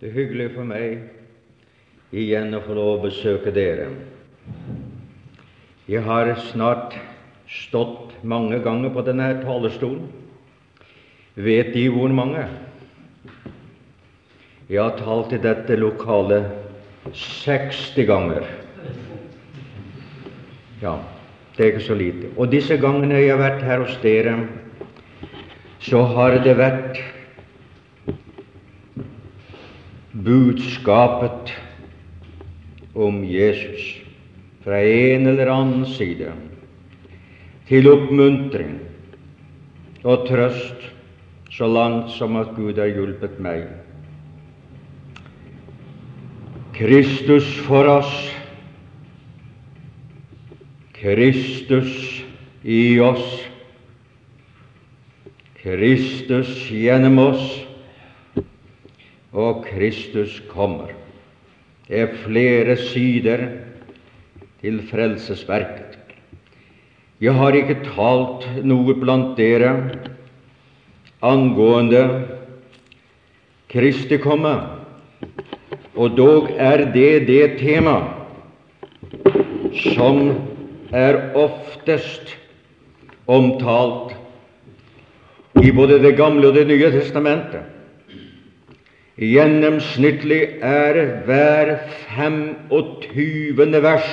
Det er hyggelig for meg igjen å få lov å besøke dere. Jeg har snart stått mange ganger på denne talerstolen. Vet De hvor mange? Jeg har talt i dette lokalet 60 ganger. Ja, det er ikke så lite. Og disse gangene jeg har vært her hos dere, så har det vært budskapet om Jesus fra en eller annen side til oppmuntring og trøst så langt som at Gud har hjulpet meg. Kristus for oss, Kristus i oss, Kristus gjennom oss og Kristus kommer. Det er flere sider til frelsesverket. Jeg har ikke talt noe blant dere angående Kristi komme, og dog er det det tema som er oftest omtalt i både Det gamle og Det nye testamentet. Gjennomsnittlig er hver 25. vers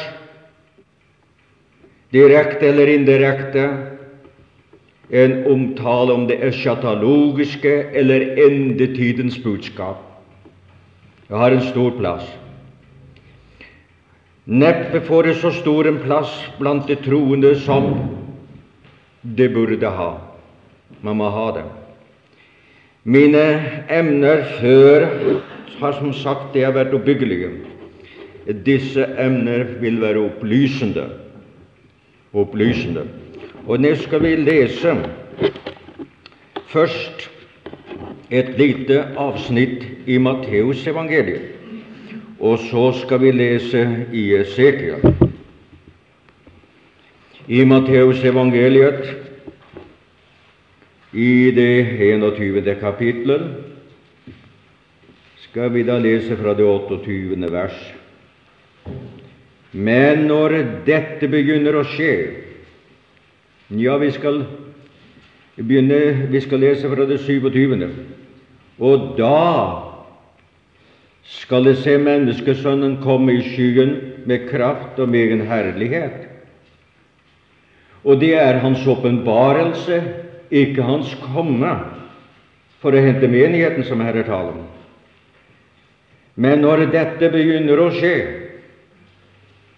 direkte eller indirekte en omtale om det eschatologiske eller endetidens budskap. Det har en stor plass. Neppe får det så stor en plass blant de troende som det burde ha. Man må ha det. Mine emner før har som sagt det har vært oppbyggelige. Disse emner vil være opplysende. opplysende. Og nå skal vi lese først et lite avsnitt i Matteusevangeliet, og så skal vi lese i Esekiel. I Matteusevangeliet i det 21. kapitlet skal vi da lese fra det 28. vers. Men når dette begynner å skje Ja, vi skal begynne Vi skal lese fra det 27. Og da skal det se Menneskesønnen komme i skyen med kraft og med egen herlighet. Og det er hans åpenbarelse ikke hans komme for å hente menigheten, som her er tale om. Men når dette begynner å skje,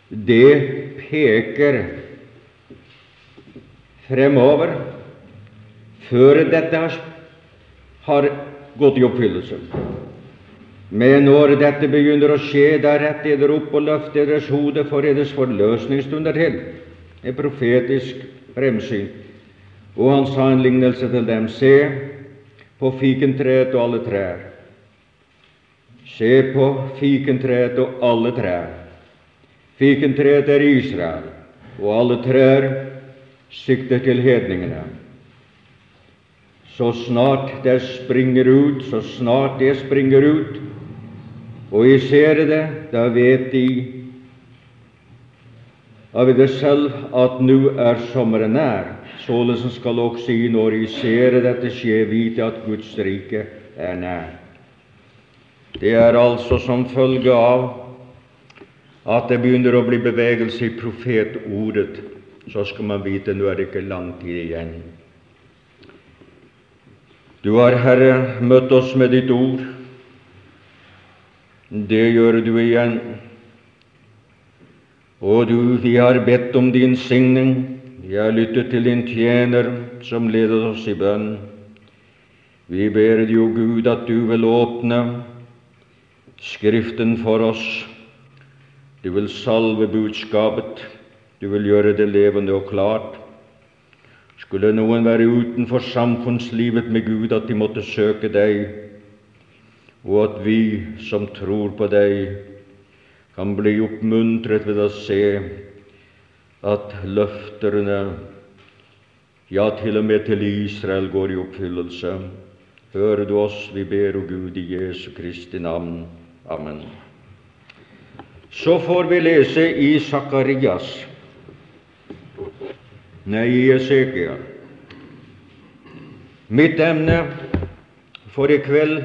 det peker fremover, før dette har gått i oppfyllelse. Men når dette begynner å skje, da rett eder opp og løft deres hode, for deres forløsningsstunder til. Et profetisk fremsyn. Og han sa en lignelse til dem. Se på fikentreet og alle trær. Se på fikentreet og alle trær. Fikentreet er Israel, og alle trær sikter til hedningene. Så snart det springer ut, så snart det springer ut, og jeg ser det, da vet de av det selv at nå er sommeren nær. Således skal også I, når I ser dette skje, vite at Guds rike er nær. Det er altså som følge av at det begynner å bli bevegelse i profetordet, så skal man vite nå er det ikke lang tid igjen. Du har, Herre, møtt oss med ditt ord. Det gjør du igjen. Og du, vi har bedt om din signing. Vi har lyttet til din tjener som leder oss i bønn. Vi ber deg, Gud, at du vil åpne Skriften for oss. Du vil salve budskapet. Du vil gjøre det levende og klart. Skulle noen være utenfor samfunnslivet med Gud, at de måtte søke deg, og at vi som tror på deg, kan bli oppmuntret ved å se at løfterne, ja, til og med til Israel, går i oppfyllelse. Hører du oss, vi ber, o Gud, i Jesu Kristi navn. Amen. Så får vi lese i Sakarias, nei, i Esekiel. Mitt emne for i kveld,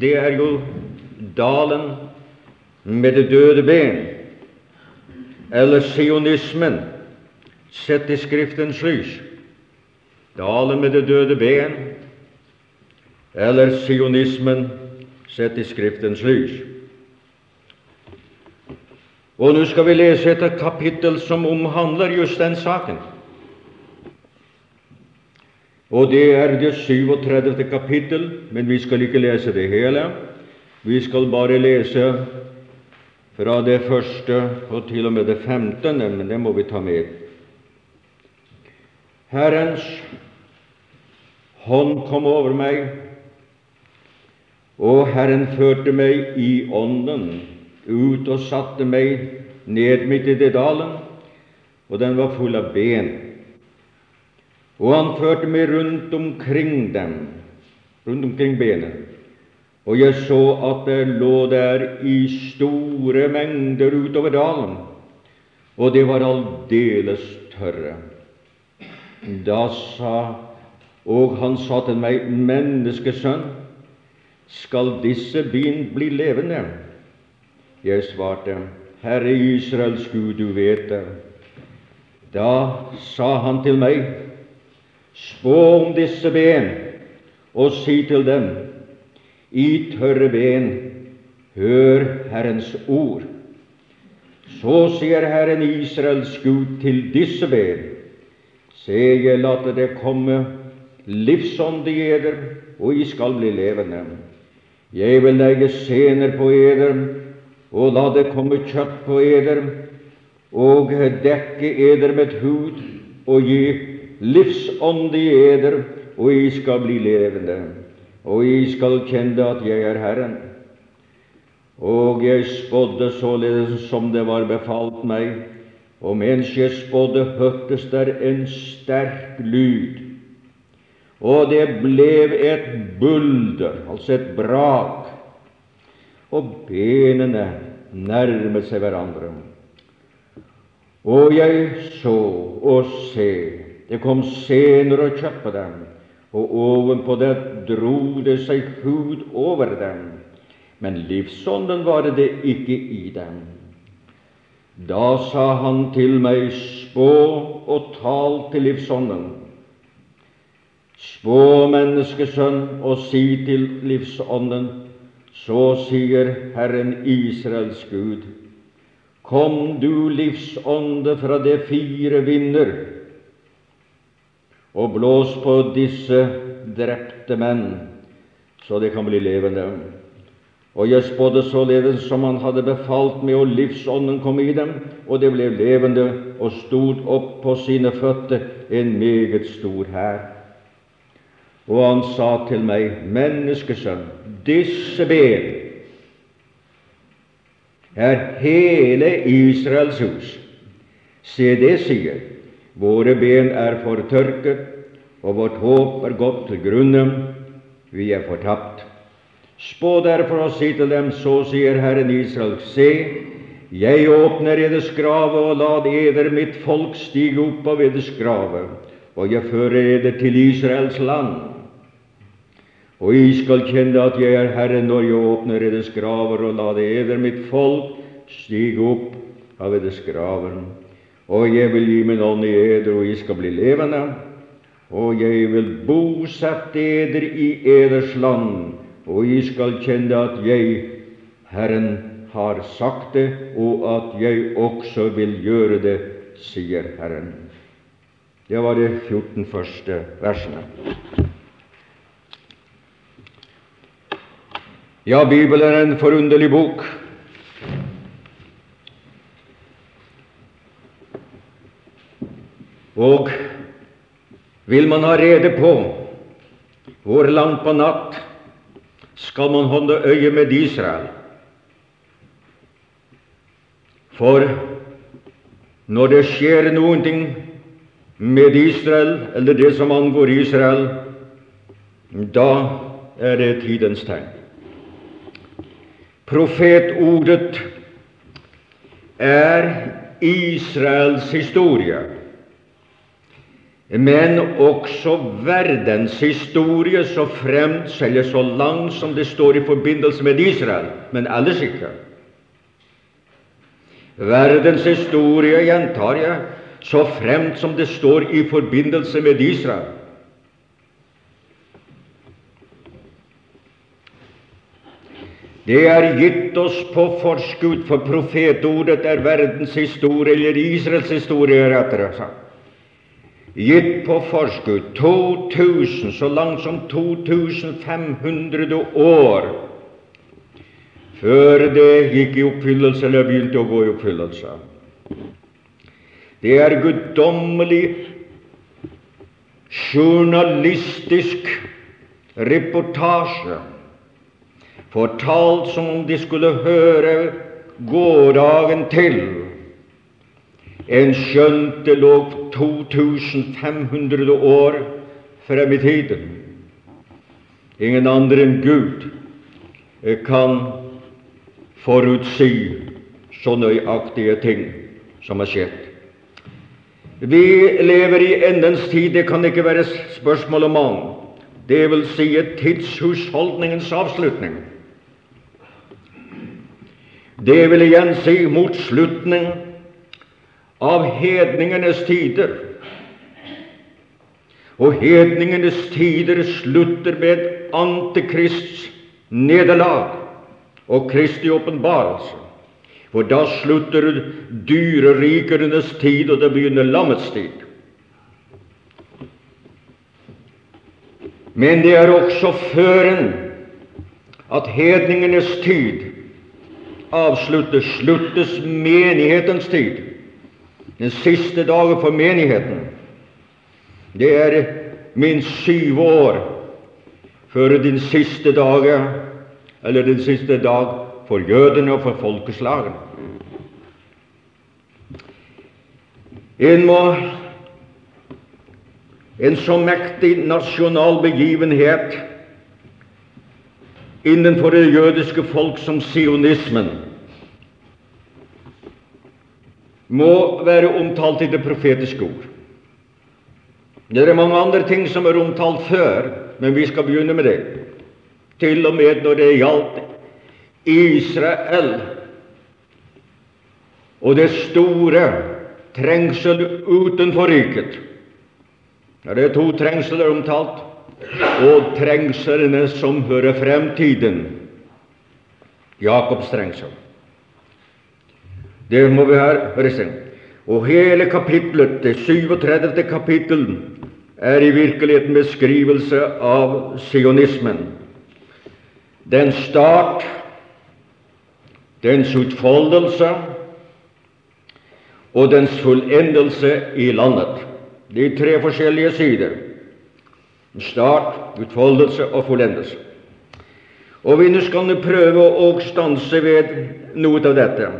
det er jo dalen med det døde ben, eller sionismen, sett i Skriftens lys. Dalen med det døde ben, eller sionismen sett i Skriftens lys. Og nå skal vi lese et kapittel som omhandler just den saken. Og det er det 37. kapittel, men vi skal ikke lese det hele. Vi skal bare lese fra det første og til og med det femtende, men det må vi ta med. Herrens hånd kom over meg, og Herren førte meg i ånden ut og satte meg ned midt i det dalen, og den var full av ben. Og han førte meg rundt omkring dem, rundt omkring benene. Og jeg så at det lå der i store mengder utover dalen, og det var aldeles tørre. Da sa og han sa til meg, menneskesønn, skal disse bin bli levende? Jeg svarte, Herre Israels Gud, du vet det. Da sa han til meg, spå om disse ben, og si til dem, i tørre ben, hør Herrens ord. Så sier Herren Israels Gud til disse ben, se, jeg later det komme livsånd i eder, og I skal bli levende. Jeg vil legge sener på eder, og la det komme kjøtt på eder, og dekke eder med hud, og gi livsånd i eder, og I skal bli levende, og I skal kjenne at jeg er Herren. Og jeg spådde således som det var befalt meg, og mens jeg spådde, hørtes der en sterk lyd og det ble et bulder, altså et brak, og benene nærmet seg hverandre. Og jeg så og se, det kom sener og kjøpte dem, og ovenpå det dro det seg hud over dem, men livsånden var det ikke i dem. Da sa han til meg, spå og tal til livsånden Spå, menneskesønn, og si til livsånden, så sier Herren Israels Gud, Kom du, livsånde, fra de fire vinder, og blås på disse drepte menn, så de kan bli levende. Og jeg spådde således som han hadde befalt meg, og livsånden kom i dem, og de ble levende og stod opp på sine føtter, en meget stor hær. Og han sa til meg, menneskesønn, disse ben er hele Israels hus. Se, det sier, våre ben er fortørket, og vårt håp er gått til grunne, vi er fortapt. Spå derfor og si til dem, så sier Herren Israel, se, jeg åpner eders grave, og la eder mitt folk stige opp av eders grave, og jeg fører eder til Israels land. Og I skal kjenne at jeg er Herren når jeg åpner eders graver og la eder mitt folk stige opp av eders graver. Og jeg vil gi min ånd i eder, og I skal bli levende. Og jeg vil bosette eder i eders land, og I skal kjenne at jeg, Herren, har sagt det, og at jeg også vil gjøre det, sier Herren. Det var de 14 første versene. Ja, Bibelen er en forunderlig bok. Og vil man ha rede på hvor langt på natt skal man holde øye med Israel? For når det skjer noen ting med Israel, eller det som angår Israel, da er det tidens tegn. Profetordet er Israels historie, men også verdenshistorie så fremt eller så langt som det står i forbindelse med Israel, men ellers ikke. Verdenshistorie, gjentar jeg, så fremt som det står i forbindelse med Israel. Det er gitt oss på forskudd, for profetordet er verdens historie, eller Israels historie, rettere sagt. Gitt på forskudd 2000, så langt som 2500 år før det gikk i oppfyllelse, eller begynte å gå i oppfyllelse. Det er guddommelig journalistisk reportasje fortalt som om de skulle høre gårdagen til. En skjønt det lå 2500 år frem i tiden. Ingen andre enn Gud kan forutsi så nøyaktige ting som har skjedd. Vi lever i endens tid, det kan ikke være spørsmål om annet. Det vil si tidshusholdningens avslutning. Det vil igjen si mot slutning av hedningenes tider. Og hedningenes tider slutter med Antikrists nederlag og Kristi åpenbarelse. For da slutter dyrerikernes tid, og det begynner lammets tid. Men det er også føren at hedningenes tid avsluttes, sluttes menighetens tid. Den siste dagen for menigheten. Det er minst syv år før den siste dagen, eller den siste dag for jødene og for folkeslagene. En må en så mektig nasjonal begivenhet innenfor det jødiske folk som sionismen må være omtalt i det profetiske ord. Det er mange andre ting som er omtalt før, men vi skal begynne med det. Til og med når det gjaldt Israel og det store trengsel utenfor riket. Det er to trengsler omtalt, og trengslene som hører fremtiden. Jakobs trengsel. Det må vi her høre. Og hele kapitlet, det 37. kapittel, er i virkeligheten beskrivelse av sionismen. Dens start dens utfoldelse og dens fullendelse i landet. De tre forskjellige sider. Start, utfoldelse og fullendelse. Og vi nå skal prøve å stanse ved noe av dette.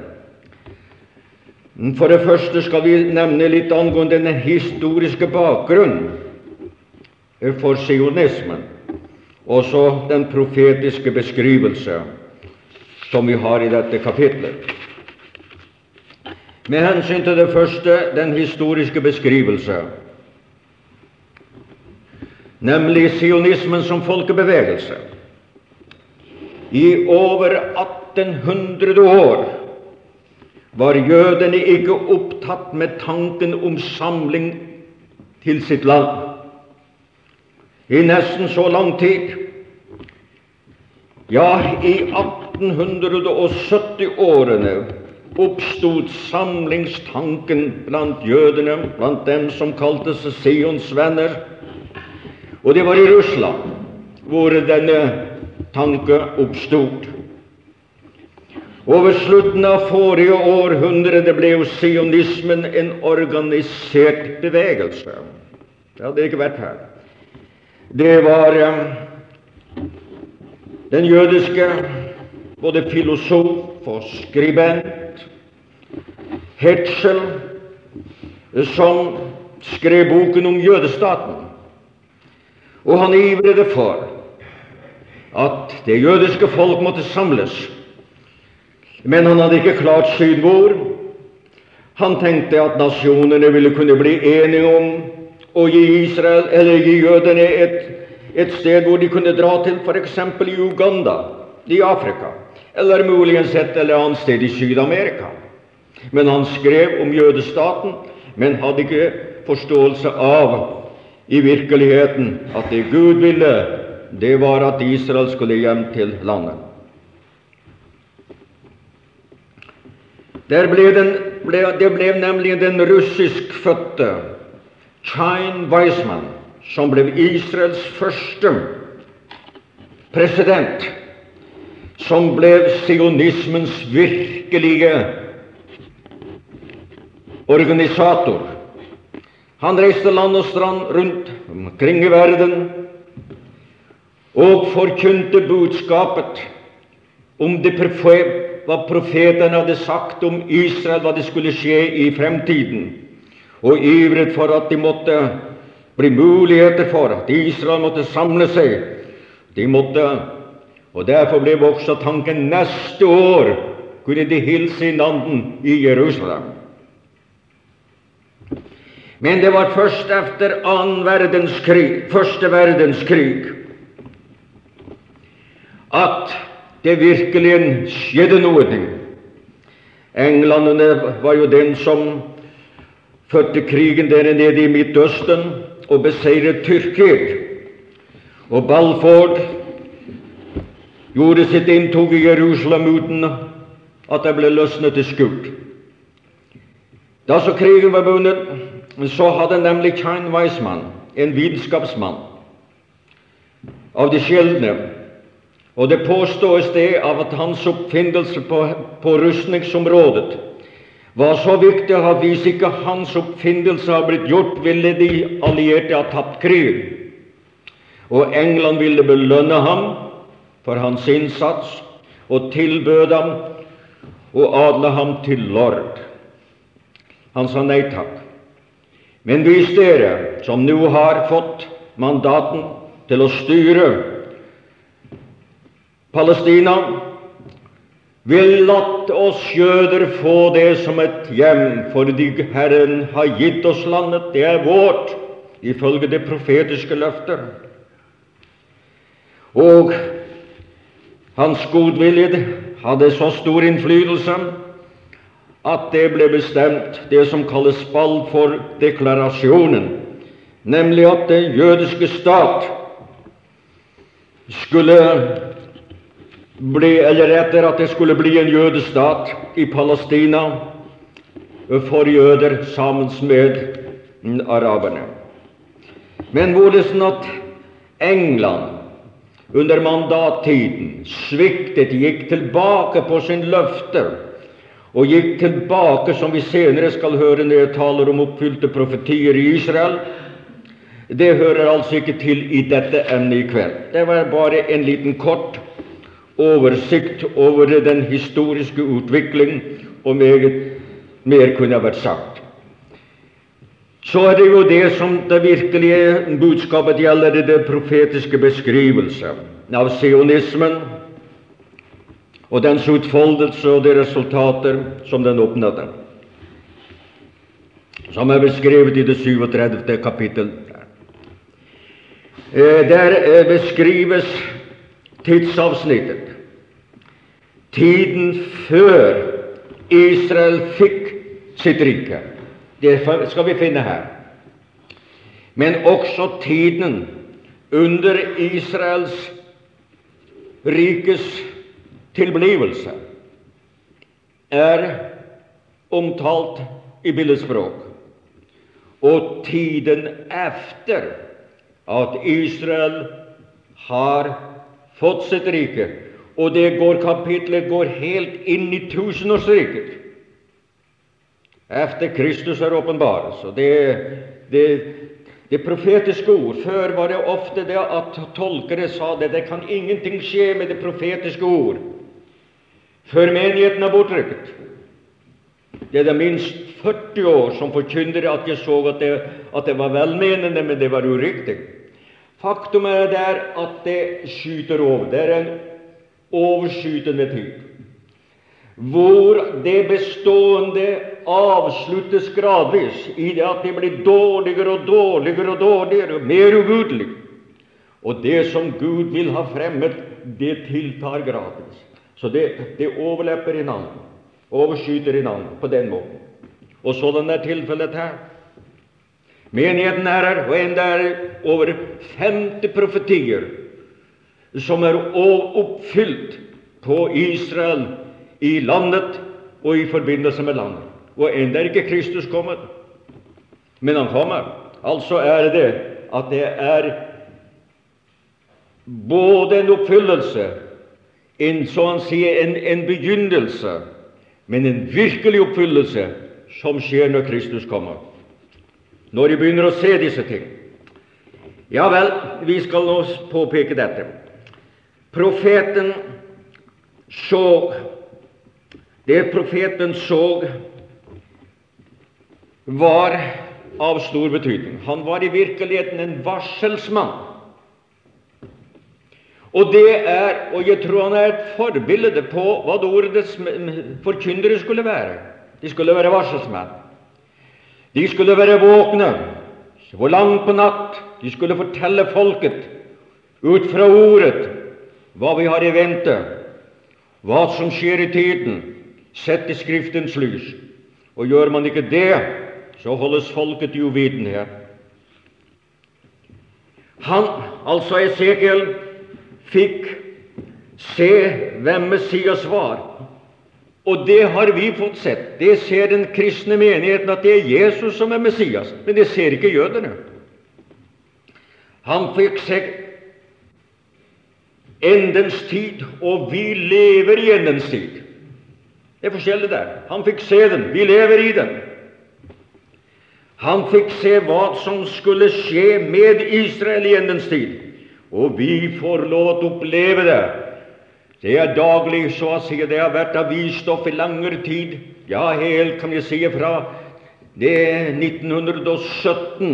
For det første skal vi nevne litt angående den historiske bakgrunnen for sionismen, og så den profetiske beskrivelse som vi har i dette kapitlet. Med hensyn til det første, den historiske beskrivelse, nemlig sionismen som folkebevegelse. I over 1800 år var jødene ikke opptatt med tanken om samling til sitt land. I nesten så lang tid. Ja, i 1870-årene oppstod samlingstanken blant jødene, blant dem som kalte seg Sions venner. Og det var i Russland hvor denne tanke oppstod. Over slutten av forrige århundre ble jo sionismen en organisert bevegelse. Det hadde ikke vært her. Det var um, den jødiske både filosof og skribent, Hetzel, som skrev boken om jødestaten. Og han ivret for at det jødiske folk måtte samles. Men han hadde ikke klart syn hvor. Han tenkte at nasjonene ville kunne bli enige om å gi Israel, eller gi jødene et, et sted hvor de kunne dra til, f.eks. i Uganda, i Afrika, eller muligens et eller annet sted i Syd-Amerika. Men han skrev om jødestaten, men hadde ikke forståelse av i virkeligheten at det Gud ville, det var at Israel skulle hjem til landet. Ble den, ble, det ble nemlig den russiskfødte Chain Weizmann som ble Israels første president, som ble sionismens virkelige organisator. Han reiste land og strand rundt omkring i verden og forkynte budskapet om det hva profetene hadde sagt om Israel, hva det skulle skje i fremtiden, og ivret for at de måtte bli muligheter for at Israel måtte samle seg. De måtte, og Derfor ble også tanken neste år kunne de hilse inn anden i Jerusalem. Men det var først etter annen verdenskrig, første verdenskrig at det virkelig skjedde noe. Englandene var jo den som førte krigen der nede i Midtøsten og beseiret Tyrkia. Og Balford gjorde sitt inntog i Jerusalem uten at det ble løsnet til skudd. Da så krigen var vunnet, så hadde nemlig Chain Weismann, en vitenskapsmann av de sjeldne, og det påstås det av at hans oppfinnelse på, på rustningsområdet var så viktig at hvis ikke hans oppfinnelse har blitt gjort, ville de allierte ha tapt krigen. Og England ville belønne ham for hans innsats og tilbød ham å adle ham til lord. Han sa nei takk. Men hvis dere, som nå har fått mandaten til å styre Palestina, vil latt oss jøder få det som et hjem, fordi Herren har gitt oss landet, det er vårt, ifølge det profetiske løfter. Og hans godvilje hadde så stor innflytelse at det ble bestemt det som kalles Balfour-deklarasjonen, nemlig at den jødiske stat skulle bli, eller etter at det skulle bli en jødestat i Palestina for jøder sammen med araberne. Men hvordan at England under mandattiden sviktet, gikk tilbake på sin løfte og gikk tilbake, som vi senere skal høre når jeg taler om oppfylte profetier i Israel. Det hører altså ikke til i dette emnet i kveld. Det var bare en liten kort oversikt over den historiske utvikling, og meget mer kunne ha vært sagt. Så er det jo det som det virkelige budskapet gjelder, det profetiske beskrivelse av sionismen og dens utfoldelse og de resultater som den oppnådde, som er beskrevet i det 37. kapittel. Eh, der eh, beskrives tidsavsnittet, tiden før Israel fikk sitt rike. Det skal vi finne her. Men også tiden under Israels rikes tilblivelse er omtalt i billedspråk, og tiden efter at Israel har fått sitt rike, og det går kapitlet går helt inn i tusenårsriket efter Kristus er åpenbaret. Så det, det, det profetiske ord Før var det ofte det at tolkere sa det det kan ingenting skje med det profetiske ord før menigheten er bortrykket. Det er det minst 40 år som forkynner at jeg så at det, at det var velmenende, men det var uriktig. Faktum er der at det skyter over. Det er en overskytende tid, hvor det bestående avsluttes gradvis i det at det blir dårligere og dårligere og dårligere, mer ugudelig. Og det som Gud vil ha fremmet, det tiltar gradvis. Så det, det overlepper hverandre, overskyter hverandre på den måten. Og sådan er tilfellet her. Menigheten er her, og enda er over 50 profetier som er oppfylt på Israel i landet og i forbindelse med landet. Og enda er ikke Kristus kommet, men han kommer. Altså er det at det er både en oppfyllelse, en, så han sier, en, en begynnelse, men en virkelig oppfyllelse som skjer når Kristus kommer. Når de begynner å se disse ting. Ja vel, vi skal nå påpeke dette. Profeten så Det profeten så, var av stor betydning. Han var i virkeligheten en varselsmann. Og det er, og jeg tror han er et forbilde på hva det ordets forkyndere skulle være. De skulle være varselsmenn. De skulle være våkne hvor langt på natt. De skulle fortelle folket ut fra ordet hva vi har i vente, hva som skjer i tiden, sett i Skriftens lys. Og gjør man ikke det, så holdes folket i uvitenhet. Han, altså Esekiel, fikk se hvem Messias var. Og det har vi fått sett. Det ser den kristne menigheten, at det er Jesus som er Messias. Men det ser ikke jødene. Han fikk se endens tid, og vi lever i endens tid. Det er forskjellig der. Han fikk se den. Vi lever i den. Han fikk se hva som skulle skje med Israel i endens tid. Og vi får lov å oppleve det. Det er daglig, så å si. Det har vært avisstoff i langere tid. Ja, helt kan vi si fra det er 1917,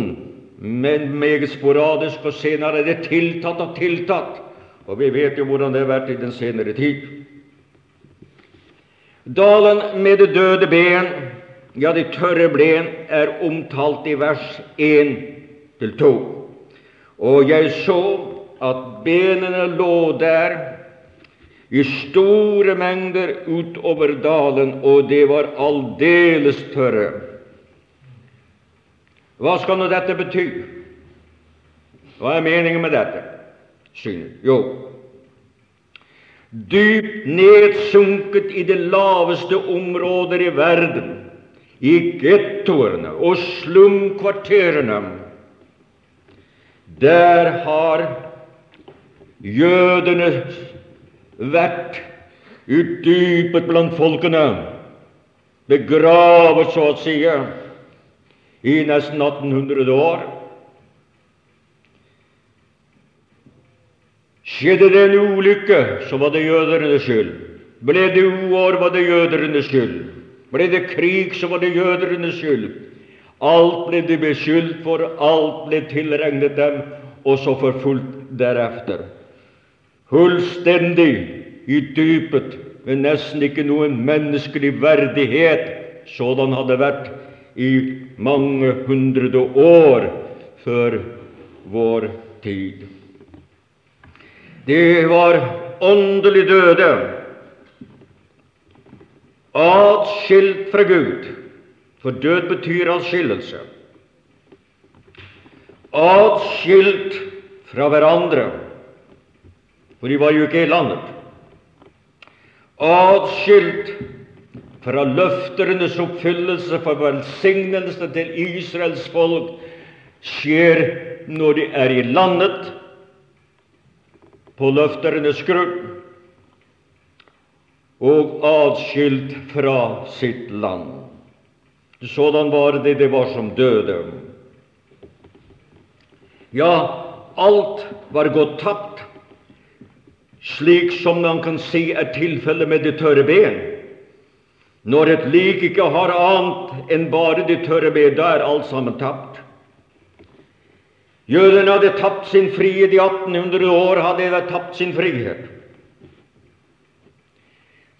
men meget sporadisk, og senere er det tiltatt og tiltatt. Og vi vet jo hvordan det har vært i den senere tid. Dalen med det døde ben, ja, de tørre ben, er omtalt i vers 1-2. Og jeg så at benene lå der i store mengder utover dalen, og det var aldeles tørre. Hva skal nå dette bety? Hva er meningen med dette? Synet? Jo, dypt nedsunket i det laveste områder i verden, i gettoene og slumkvarterene, der har jødene vært utdypet blant folkene, begravet, så å si, i nesten 1800 år. Skjedde det en ulykke, så var det jødernes skyld. Ble det uår, var det jødernes skyld. Ble det krig, så var det jødernes skyld. Alt ble de beskyldt for, alt ble tilregnet dem, og så forfulgt derefter fullstendig i dypet, med nesten ikke noen menneskelig verdighet, sådan hadde vært i mange hundre år før vår tid. Det var åndelig døde, atskilt fra Gud, for død betyr atskillelse, atskilt fra hverandre for de var jo ikke i landet. Atskilt fra løfternes oppfyllelse for velsignelse til Israels folk skjer når de er i landet, på løfternes grunn, og atskilt fra sitt land. Sådan var det det var som døde. Ja, alt var gått tapt slik som man kan si er tilfellet med de tørre ben. Når et lik ikke har annet enn bare de tørre ben, da er alt sammen tapt. Jødene hadde tapt sin frihet i 1800 år, hadde de tapt sin frihet.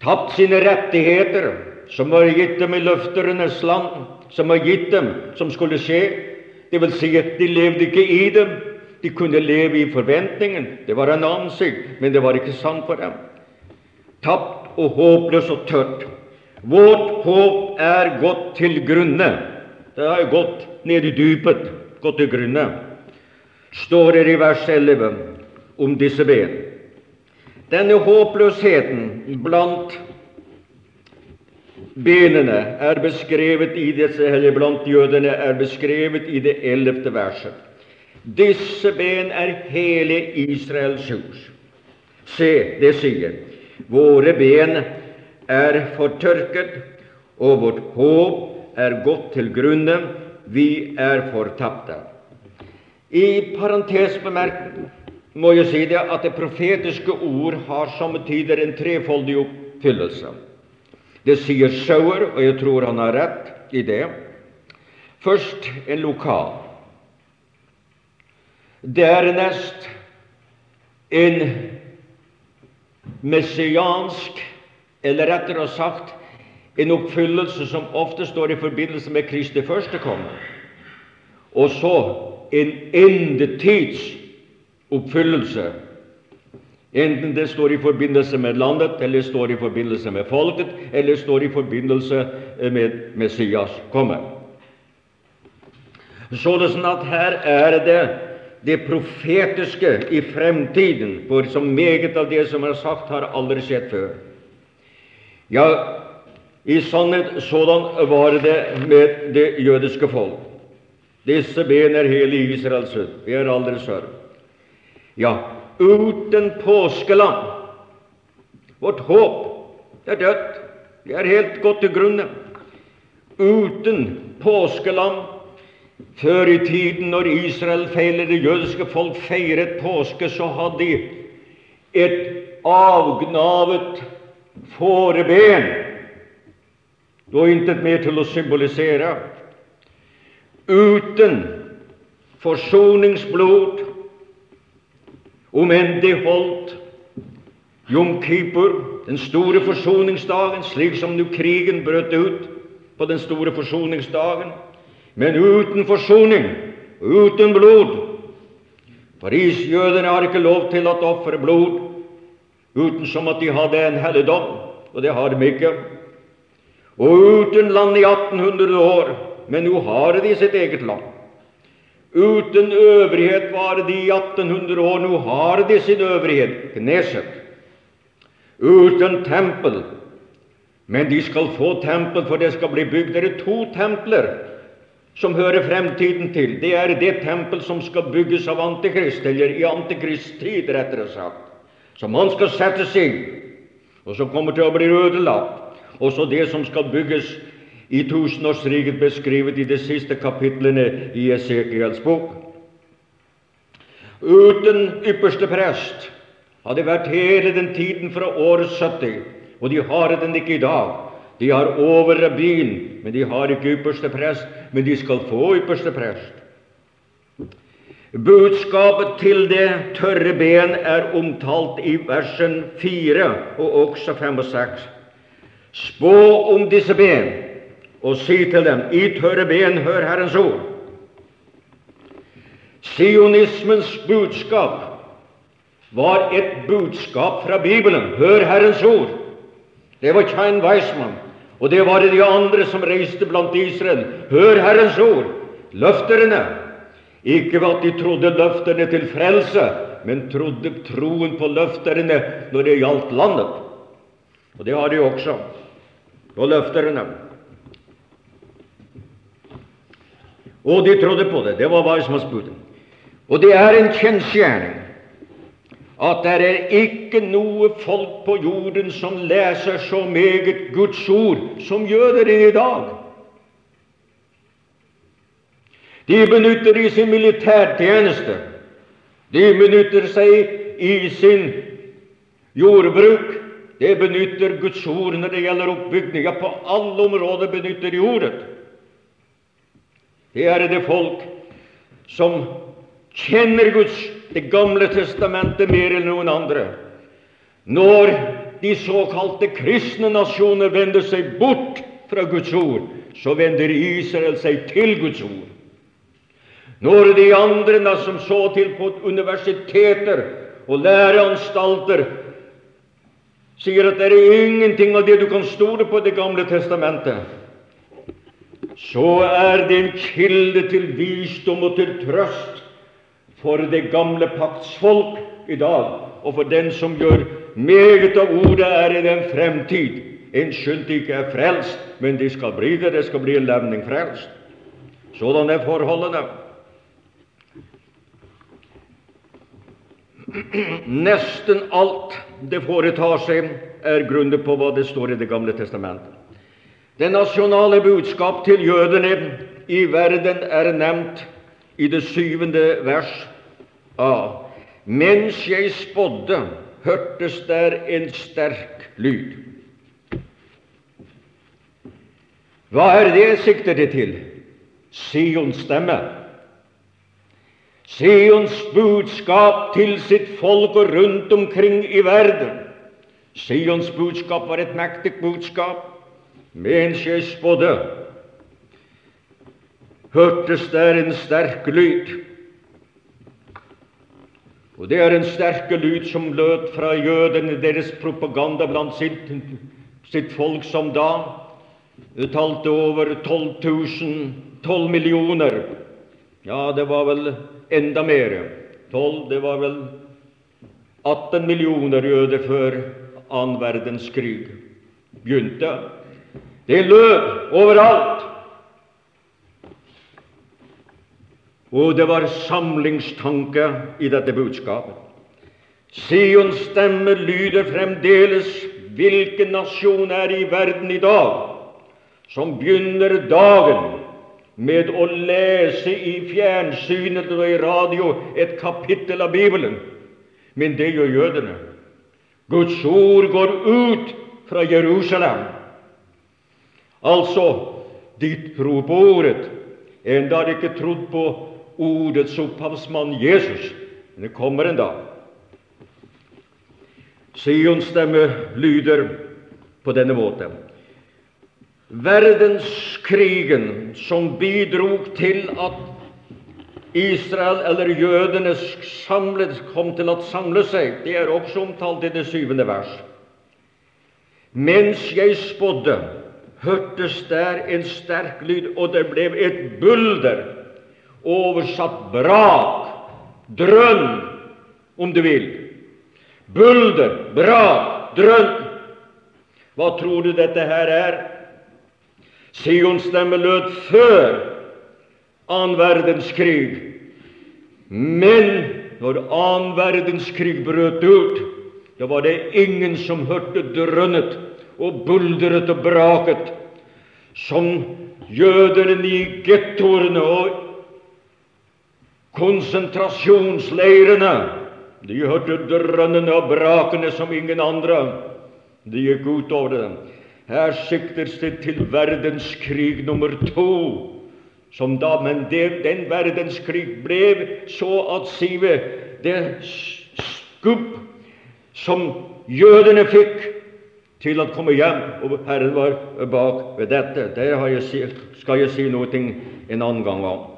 Tapt sine rettigheter, som var gitt dem i løfternes land, som var gitt dem, som skulle skje. Det vil si at de levde ikke i dem. De kunne leve i forventningen. Det var en ansikt, men det var ikke sant for dem. Tapt og håpløs og tørt. Vårt håp er gått til grunne. Det har gått ned i dypet, gått til grunne står det i vers 11 om disse ben. Denne håpløsheten blant benene er beskrevet i disse, eller blant jødene er beskrevet i det ellevte verset. Disse ben er hele Israels hus. Se, det sier våre ben er fortørket, og vårt håp er gått til grunne, vi er fortapte. I parentes bemerket må jeg si det at det profetiske ord har somme tider en trefoldig oppfyllelse. Det sier Sauer, og jeg tror han har rett i det. Først en lokal. Dernest en messiansk, eller rettere sagt en oppfyllelse som ofte står i forbindelse med Kristi første komme. Og så en endetids oppfyllelse, enten det står i forbindelse med landet, eller står i forbindelse med folket, eller står i forbindelse med Messias kommer. Sånn at her er det det profetiske i fremtiden, for så meget av det som er sagt, har aldri skjedd før. Ja, i sannhet sådan var det med det jødiske folk. Disse ben er hele Israels hud, Vi er aldri sørg. Ja, uten påskeland. Vårt håp det er dødt. Det er helt gått til grunne. Uten påskelam Før i tiden, når Israel feilet det jødiske folk feiret påske, så hadde de et avgnavet fåreben. Var intet mer til å symbolisere. Uten forsoningsblod, om enn det holdt Jom Kippur, den store forsoningsdagen, slik som nå krigen brøt ut på den store forsoningsdagen, men uten forsoning, uten blod. For isjødene har ikke lov til å ofre blod uten som at de hadde en helligdom, og det har de ikke. Og uten land i 1800 år men nå har de sitt eget land. Uten øvrighet var de i 1800 år, nå har de sin øvrighet, Kneset. Uten tempel. Men de skal få tempel, for det skal bli bygd. Det er to templer som hører fremtiden til. Det er det tempel som skal bygges av Antikrist, eller i antikristtid, rettere sagt. Som han skal settes inn, og som kommer til å bli ødelagt. Og så det som skal bygges i tusenårsriket beskrevet i de siste kapitlene i Esekiels bok. Uten ypperste prest hadde vært hele den tiden fra året 70, og de har den ikke i dag. De har overrabbin, men de har ikke ypperste prest, men de skal få ypperste prest. Budskapet til det tørre ben er omtalt i versen 4 og også 5 og 6. Spå om disse ben og si til dem, i tørre ben, hør Herrens ord. Sionismens budskap var et budskap fra Bibelen. Hør Herrens ord. Det var Kjein Weismann, og det var det de andre som reiste blant Israel. Hør Herrens ord. Løfterne. Ikke at de trodde løfterne til frelse, men trodde troen på løfterne når det gjaldt landet. Og det har de også på løfterne. Og de trodde på det. Det var Weismannsbudet. Og det er en kjensgjerning at det er ikke noe folk på jorden som leser så meget Guds ord som jøder i dag. De benytter i sin militærtjeneste, de benytter seg i sin jordbruk, de benytter Guds ord når det gjelder oppbygning. Ja, på alle områder benytter de ordet. Det er det folk som kjenner Guds Det gamle testamentet mer enn noen andre. Når de såkalte kristne nasjoner vender seg bort fra Guds ord, så vender Israel seg til Guds ord. Når de andre som så til på universiteter og læreanstalter sier at det er ingenting av det du kan stole på Det gamle testamentet, så er det en kilde til visdom og til trøst for det gamle pakts folk i dag, og for den som gjør meget av ordet er i den fremtid, en skyld ikke er frelst, men de skal bli det. Det skal bli en levning frelst. Sådan er forholdene. Nesten alt det foretar seg, er grunnet på hva det står i Det gamle testamentet. Det nasjonale budskap til jødene i verden er nevnt i det syvende vers A. Mens jeg spådde, hørtes der en sterk lyd. Hva er det sikter det til? Sions stemme. Sions budskap til sitt folk og rundt omkring i verden. Sions budskap var et mektig budskap. Mens jeg spådde, hørtes der en sterk lyd. Og det er en sterke lyd som lød fra jødene, deres propaganda blant sitt, sitt folk som da talte over 12 000, 12 millioner. Ja, det var vel enda mer. 12, det var vel 18 millioner jøder før annen verdenskrig begynte. Det lød overalt. Og det var samlingstanke i dette budskapet. Sions stemme lyder fremdeles. Hvilken nasjon er i verden i dag som begynner dagen med å lese i fjernsynet og i radio et kapittel av Bibelen. Men det gjør jødene. Guds ord går ut fra Jerusalem. Altså, de tror på ordet, enda har ikke trodd på ordets opphavsmann Jesus. Men det kommer en dag. Sions stemme lyder på denne måten. Verdenskrigen som bidrog til at Israel, eller jødene, samlet, kom til å samle seg, det er også omtalt i det syvende vers. Mens jeg spådde, hørtes der en sterk lyd, og det ble et bulder, oversatt brak, drønn, om du vil. Bulder, brak, drønn. Hva tror du dette her er? Sions stemme lød før annen verdenskrig. Men når annen verdenskrig brøt ut, da var det ingen som hørte drønnet og buldret og braket som jødene i gettoene og konsentrasjonsleirene. De hørte drønnene og brakene som ingen andre. De gikk utover dem. Her siktes det til verdenskrig nummer to. Som da, men det, den verdenskrig ble så at sive det skubb som jødene fikk til å komme hjem, og Herren var bak ved dette. Det jeg, skal jeg si noe en annen gang om.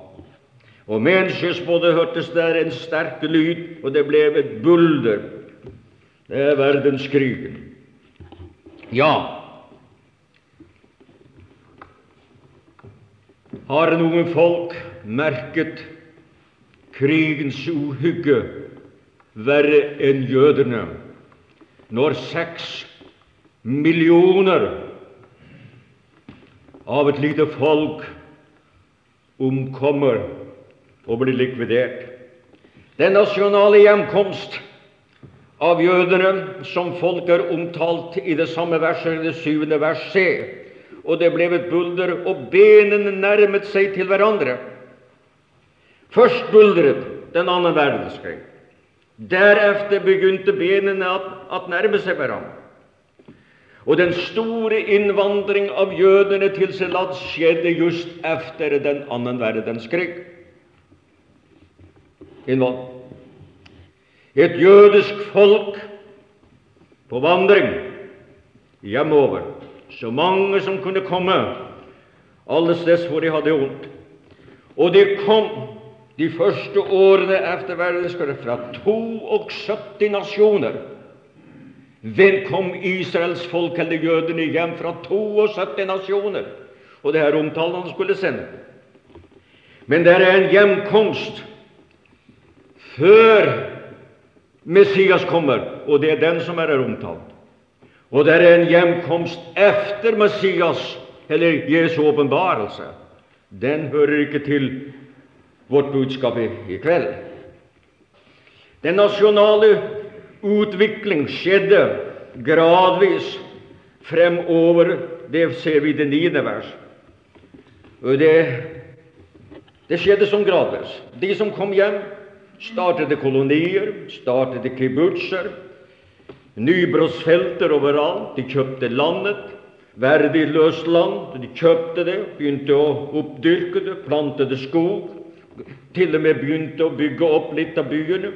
Og jeg hørtes der en sterk lyd, og det ble et bulder. Det er verdenskrigen. Ja, Har noen folk merket krigens uhygge verre enn jødene når seks millioner av et lite folk omkommer og blir likvidert? Den nasjonale hjemkomst av jødene som folk er omtalt i det samme verset, det syvende vers C, og det ble et bulder, og benene nærmet seg til hverandre. Først buldret den andre verdenskrig. Deretter begynte benene at, nærme seg hverandre. Og den store innvandring av jødene til Selat skjedde just etter den andre verdenskrig. Innvand. Et jødisk folk på vandring hjemover. Så mange som kunne komme alle steder hvor de hadde vondt. Og de kom de første årene etter verdenskrigen fra 72 nasjoner. Hvem kom Israels folk eller jødene hjem fra 72 nasjoner? Og det er omtalen han skulle sende. Men det er en hjemkomst før Messias kommer, og det er den som er omtalt. Og det er en hjemkomst efter Messias, eller Jesu åpenbarelse. Den hører ikke til vårt budskap i, i kveld. Den nasjonale utvikling skjedde gradvis fremover. Det ser vi i det niende vers. Og det, det skjedde som gradvis. De som kom hjem, startet kolonier, startet kibbutsjer, nybrottsfelter overalt. De kjøpte landet, verdiløst land. De kjøpte det, begynte å oppdyrke det, plantet skog. Til og med begynte å bygge opp litt av byene.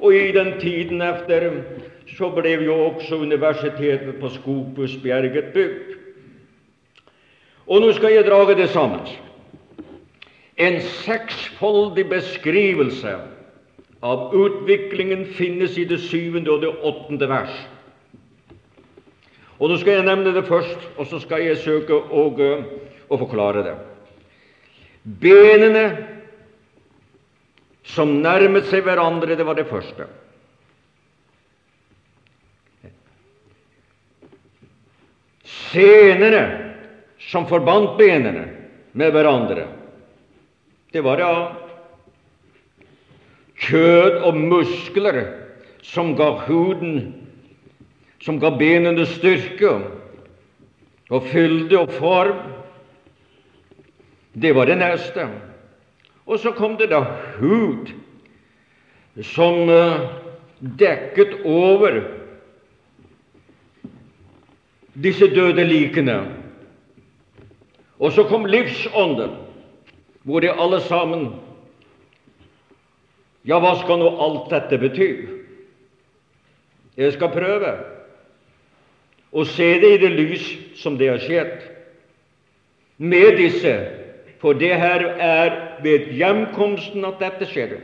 Og i den tiden efter så ble jo også universitetet på Skogbusbjerget bygd. Og nå skal jeg drage det sammen. En seksfoldig beskrivelse av utviklingen finnes i det syvende og det åttende vers. Og Nå skal jeg nevne det først, og så skal jeg søke å, å forklare det. Benene som nærmet seg hverandre, det var det første. Senere som forbandt benene med hverandre, det var det av kjød og muskler som ga huden, som ga benene styrke og fylde og form. Det var det neste. Og så kom det da hud som uh, dekket over disse døde likene. Og så kom livsånden, hvor de alle sammen Ja, hva skal nå alt dette bety? Jeg skal prøve å se det i det lys som det har skjedd med disse for det her er ved hjemkomsten at dette skjedde.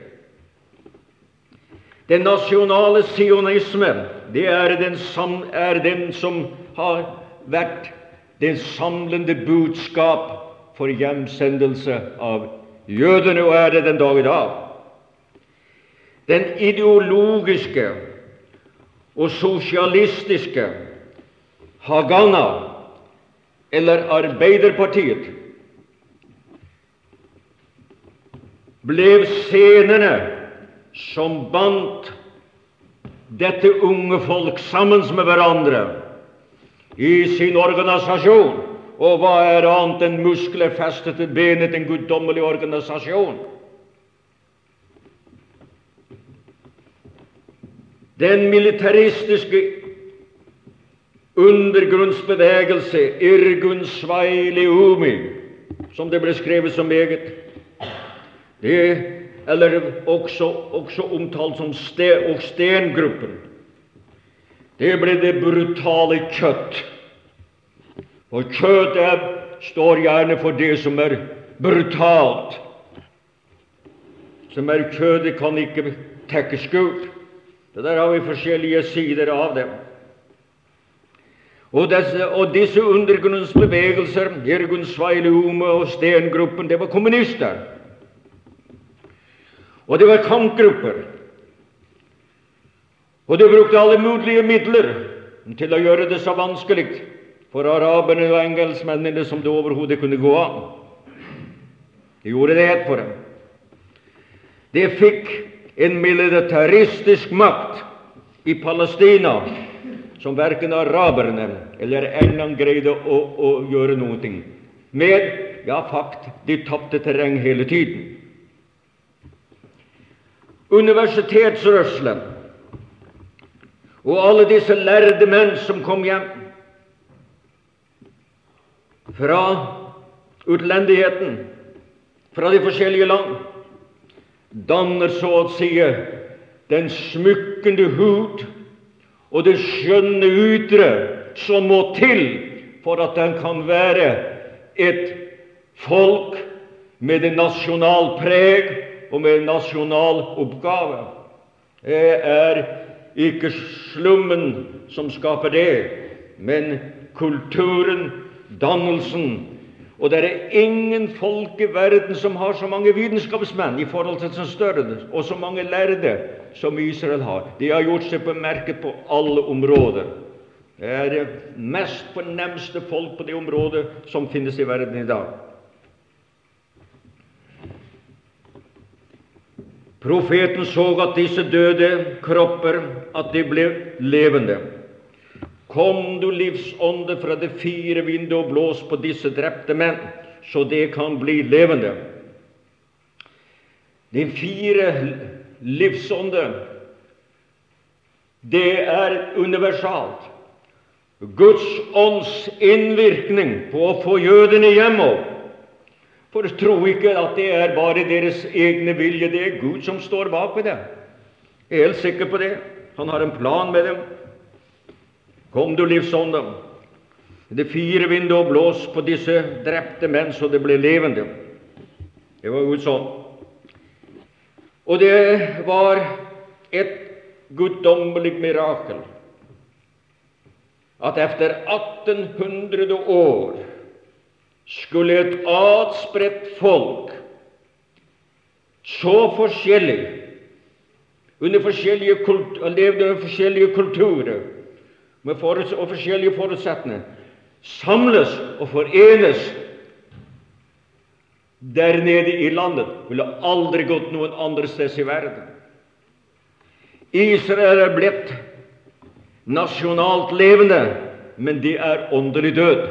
Den nasjonale sionisme det er den, sam, er den som har vært det samlende budskap for hjemsendelse av jødene, og er det den dag i dag. Den ideologiske og sosialistiske Hagana, eller Arbeiderpartiet, ble scenene som bandt dette unge folk sammen med hverandre i sin organisasjon. Og hva er annet enn muskler festet til benet, en guddommelig organisasjon? Den militaristiske undergrunnsbevegelse, Irgun Sveileumi, som det ble skrevet så meget, det, eller også, også omtalt som ste, og stengruppen. Det ble det brutale kjøtt. Og kjøttet står gjerne for det som er brutalt. Som er kjødet, kan ikke tekkes skjult. Det der har vi forskjellige sider av det. Og, disse, og disse undergrunnsbevegelser, Jørgen Sveileume og Stengruppen, det var kommunister. Og det var kampgrupper. Og de brukte alle mulige midler til å gjøre det så vanskelig for araberne og engelskmennene som det overhodet kunne gå an. De gjorde det ett for dem. De fikk en militaristisk makt i Palestina som verken araberne eller England greide å, å gjøre noe med. Ja, fakt, de tapte terreng hele tiden universitetsrørselen og alle disse lærde menn som kom hjem fra utlendigheten, fra de forskjellige land, danner så å si den smykkende hud og det skjønne ytre som må til for at den kan være et folk med en nasjonal preg og med en nasjonal oppgave. Det er ikke slummen som skaper det, men kulturen, dannelsen. Og det er ingen folk i verden som har så mange vitenskapsmenn i forhold til sin størrelse, og så mange lærde som Israel har. De har gjort seg bemerket på alle områder. Det er det mest fornemste folk på det området som finnes i verden i dag. Profeten så at disse døde kropper at de ble levende. Kom, du livsånde fra det fire vinduet, og blås på disse drepte menn, så det kan bli levende. De fire livsånde, det er universalt. Guds ånds innvirkning på å få jødene hjemover. For tro ikke at det er bare deres egne vilje. Det er Gud som står bak ved det. Jeg er helt sikker på det. Han har en plan med dem. Kom, du livsånde. Det fire vinduer blås på disse drepte menn så det ble levende. Det var Guds ånd. Og det var et guddommelig mirakel at etter 1800 år skulle et adspredt folk, så forskjellig, under forskjellige kult, levde under forskjellige kulturer og forskjellige forutsetninger, samles og forenes der nede i landet, ville aldri gått noen andre steds i verden. Israel er blitt nasjonalt levende, men de er åndelig død.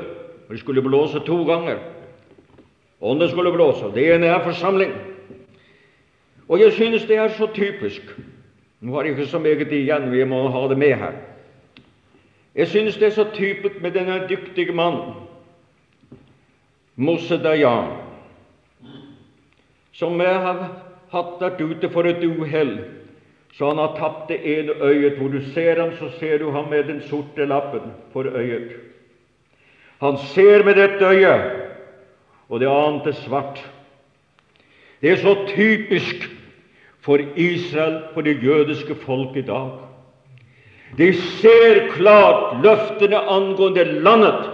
De skulle blåse to ganger. Ånden skulle blåse. Det ene er forsamling. Og jeg synes det er så typisk. Nå har jeg ikke så meget igjen, vi må ha det med her. Jeg synes det er så typisk med denne dyktige mannen, Mose Dayan, som jeg har hatt vært ute for et uhell, så han har tapt det ene øyet. Hvor du ser ham, så ser du ham med den sorte lappen for øyet. Han ser med dette øyet, og det annet er svart. Det er så typisk for Israel, for det jødiske folk i dag. De ser klart løftene angående landet,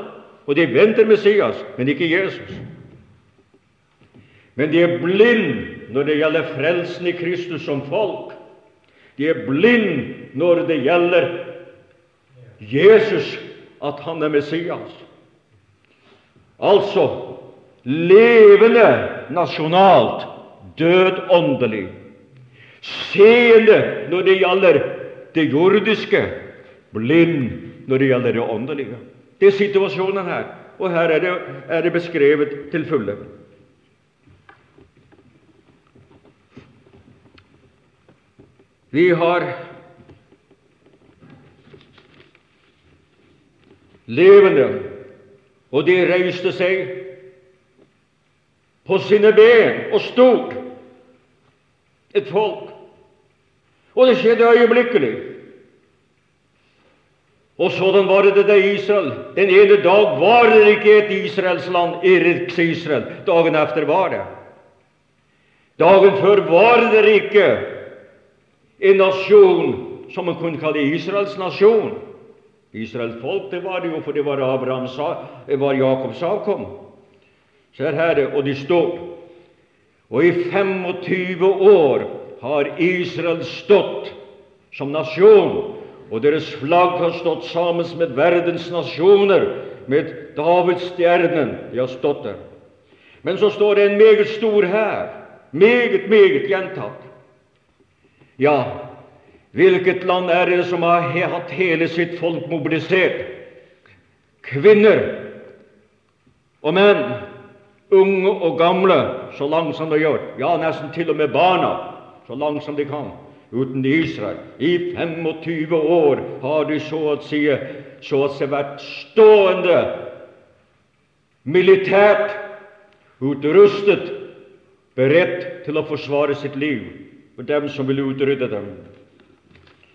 og de venter Messias, men ikke Jesus. Men de er blind når det gjelder frelsen i Kristus som folk. De er blind når det gjelder Jesus, at han er Messias. Altså levende nasjonalt, død åndelig. Seende når det gjelder det jordiske, blind når det gjelder det åndelige. Det er situasjonen her, og her er det, er det beskrevet til fulle. Vi har levende, og de reiste seg på sine ben og stod, et folk. Og det skjedde øyeblikkelig. Og sådan var det det Israel. Den ene dag var det ikke et Israels land, Eriks Israel. Dagen efter var det. Dagen før var det ikke en nasjon som man kunne kalle Israels nasjon. Israels folk, det var det jo, for det var Abrahams, det var Jakobs avkom. Se her, og de står. Og i 25 år har Israel stått som nasjon, og deres flagg har stått sammen med verdens nasjoner, med Davidsstjernen. De har stått der. Men så står det en meget stor hær, meget, meget gjentatt. Ja, hvilket land er det som har hatt hele sitt folk mobilisert? Kvinner og menn, unge og gamle, så langt som det gjør. Ja, nesten til og med barna, så langt som de kan. Uten Israel. I 25 år har de så å si, så å si vært stående militært utrustet, beredt til å forsvare sitt liv for dem som vil utrydde dem.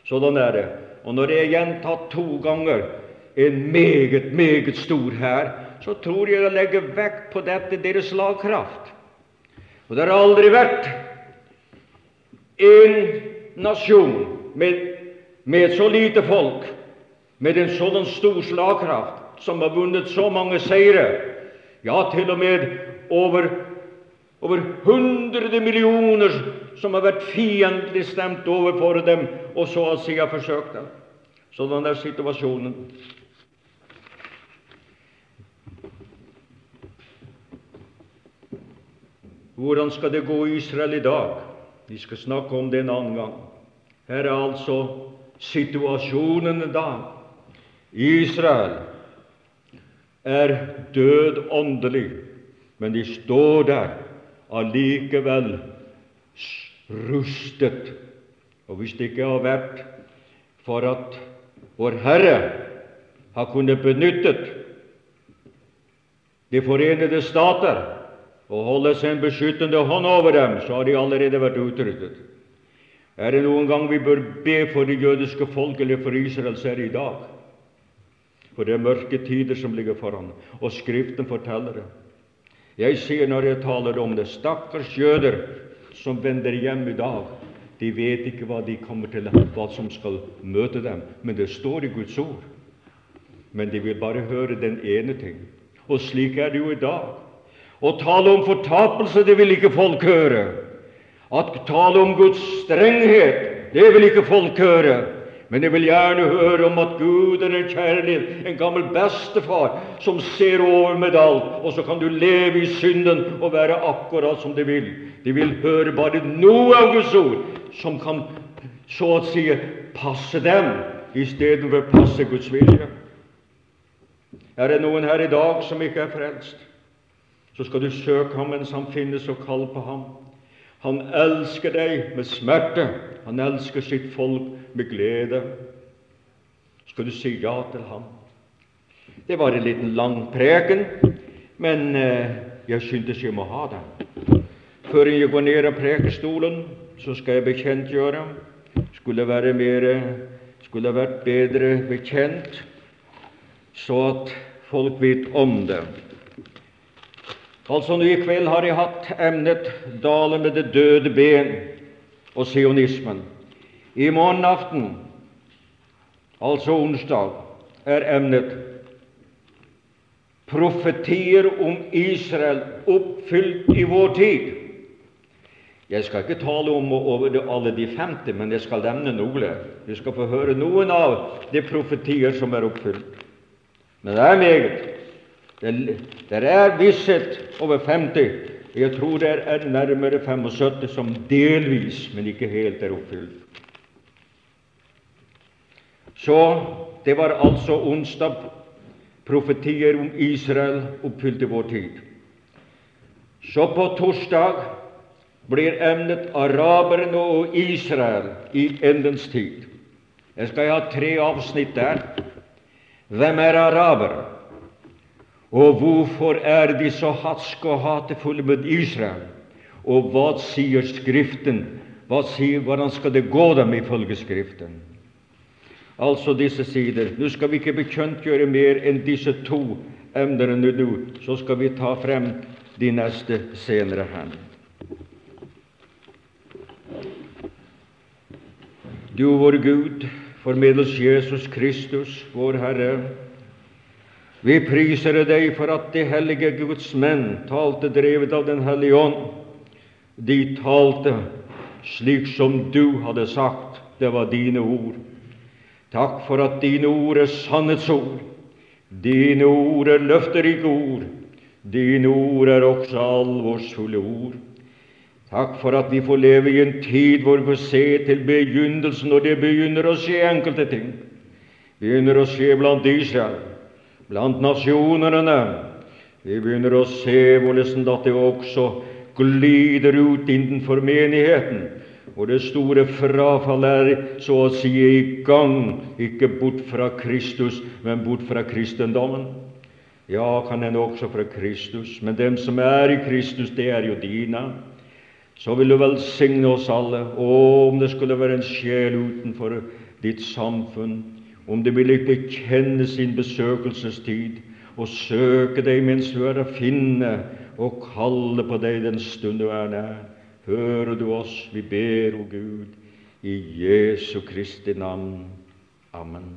Sånn er det. Og når det er gjentatt to ganger en meget, meget stor hær, så tror jeg jeg legger vekt på dette deres slagkraft. Og det har aldri vært en nasjon med, med så lite folk, med en sånn stor slagkraft, som har vunnet så mange seire. Ja, til og med over over hundre millioner som har vært fiendtlig stemt overfor dem, og så å si har forsøkt det. Sånn er situasjonen. Hvordan skal det gå i Israel i dag? Vi skal snakke om det en annen gang. Her er altså situasjonen i dag. Israel er død åndelig, men de står der allikevel rustet. Og hvis det ikke har vært for at vår Herre har kunnet benyttet De forenede stater og holde en beskyttende hånd over dem, så har de allerede vært utryddet. Er det noen gang vi bør be for det jødiske folk eller for Israel, så er det i dag. For det er mørke tider som ligger foran, og Skriften forteller det. Jeg sier når jeg taler om det, stakkars jøder som vender hjem i dag. De vet ikke hva de kommer til, hva som skal møte dem. Men det står i Guds ord. Men de vil bare høre den ene ting. Og slik er det jo i dag. Å tale om fortapelse, det vil ikke folk høre. At tale om Guds strenghet, det vil ikke folk høre. Men jeg vil gjerne høre om at Gud er en kjærlighet, en gammel bestefar som ser over med alt, og så kan du leve i synden og være akkurat som du vil. De vil høre bare noe av Guds ord som kan så å si passe dem istedenfor passe Guds vilje. Er det noen her i dag som ikke er frelst, så skal du søke ham mens han finnes, og kall på ham. Han elsker deg med smerte. Han elsker sitt folk med glede. Skal du si ja til ham? Det var en liten lang preken, men eh, jeg syntes jeg må ha den. Før jeg går ned av prekestolen, så skal jeg bekjentgjøre. Skulle være mer, skulle vært bedre bekjent, så at folk vet om det. Altså, nå i kveld har jeg hatt emnet 'Dalen med det døde ben' og sionismen. I morgen aften, altså onsdag, er emnet profetier om Israel oppfylt i vår tid. Jeg skal ikke tale om over alle de 50, men jeg skal nevne noen. Du skal få høre noen av de profetier som er oppfylt. Men det er meget. Det er visshet over 50. Jeg tror det er nærmere 75 som delvis, men ikke helt er oppfylt. Så det var altså onsdag profetier om Israel oppfylt i vår tid. Så på torsdag blir emnet araberne og Israel i endens tid. Jeg skal ha tre avsnitt der. Hvem er arabere? Og hvorfor er de så hatske og hatefulle med Israel? Og hva sier Skriften? Hva sier, hvordan skal det gå dem ifølge Skriften? altså disse sider. Nå skal vi ikke bekjentgjøre mer enn disse to emnene nå, så skal vi ta frem de neste senere her. Du, vår Gud, formidles Jesus Kristus, vår Herre. Vi priser deg for at de hellige Guds menn talte drevet av Den hellige ånd. De talte slik som du hadde sagt. Det var dine ord. Takk for at dine ord er sannhetsord. Dine ord er løfterike ord. Dine ord er også alvorsfulle ord. Takk for at vi får leve i en tid hvor vi får se til begynnelsen, og det begynner å skje enkelte ting. Begynner å skje blant Israel, blant nasjonene. Vi begynner å se hvordan det også glider ut innenfor menigheten og det store frafall er så å si i gang, ikke bort fra Kristus, men bort fra kristendommen. Ja, kan hende også fra Kristus, men dem som er i Kristus, det er jo dine. så vil du velsigne oss alle. Å, om det skulle være en sjel utenfor ditt samfunn, om det ville bekjenne sin besøkelsestid og søke deg mens du er å finne, og kalle på deg den stund du er nær. Hører du oss? Vi ber, o Gud, i Jesu Kristi navn. Amen.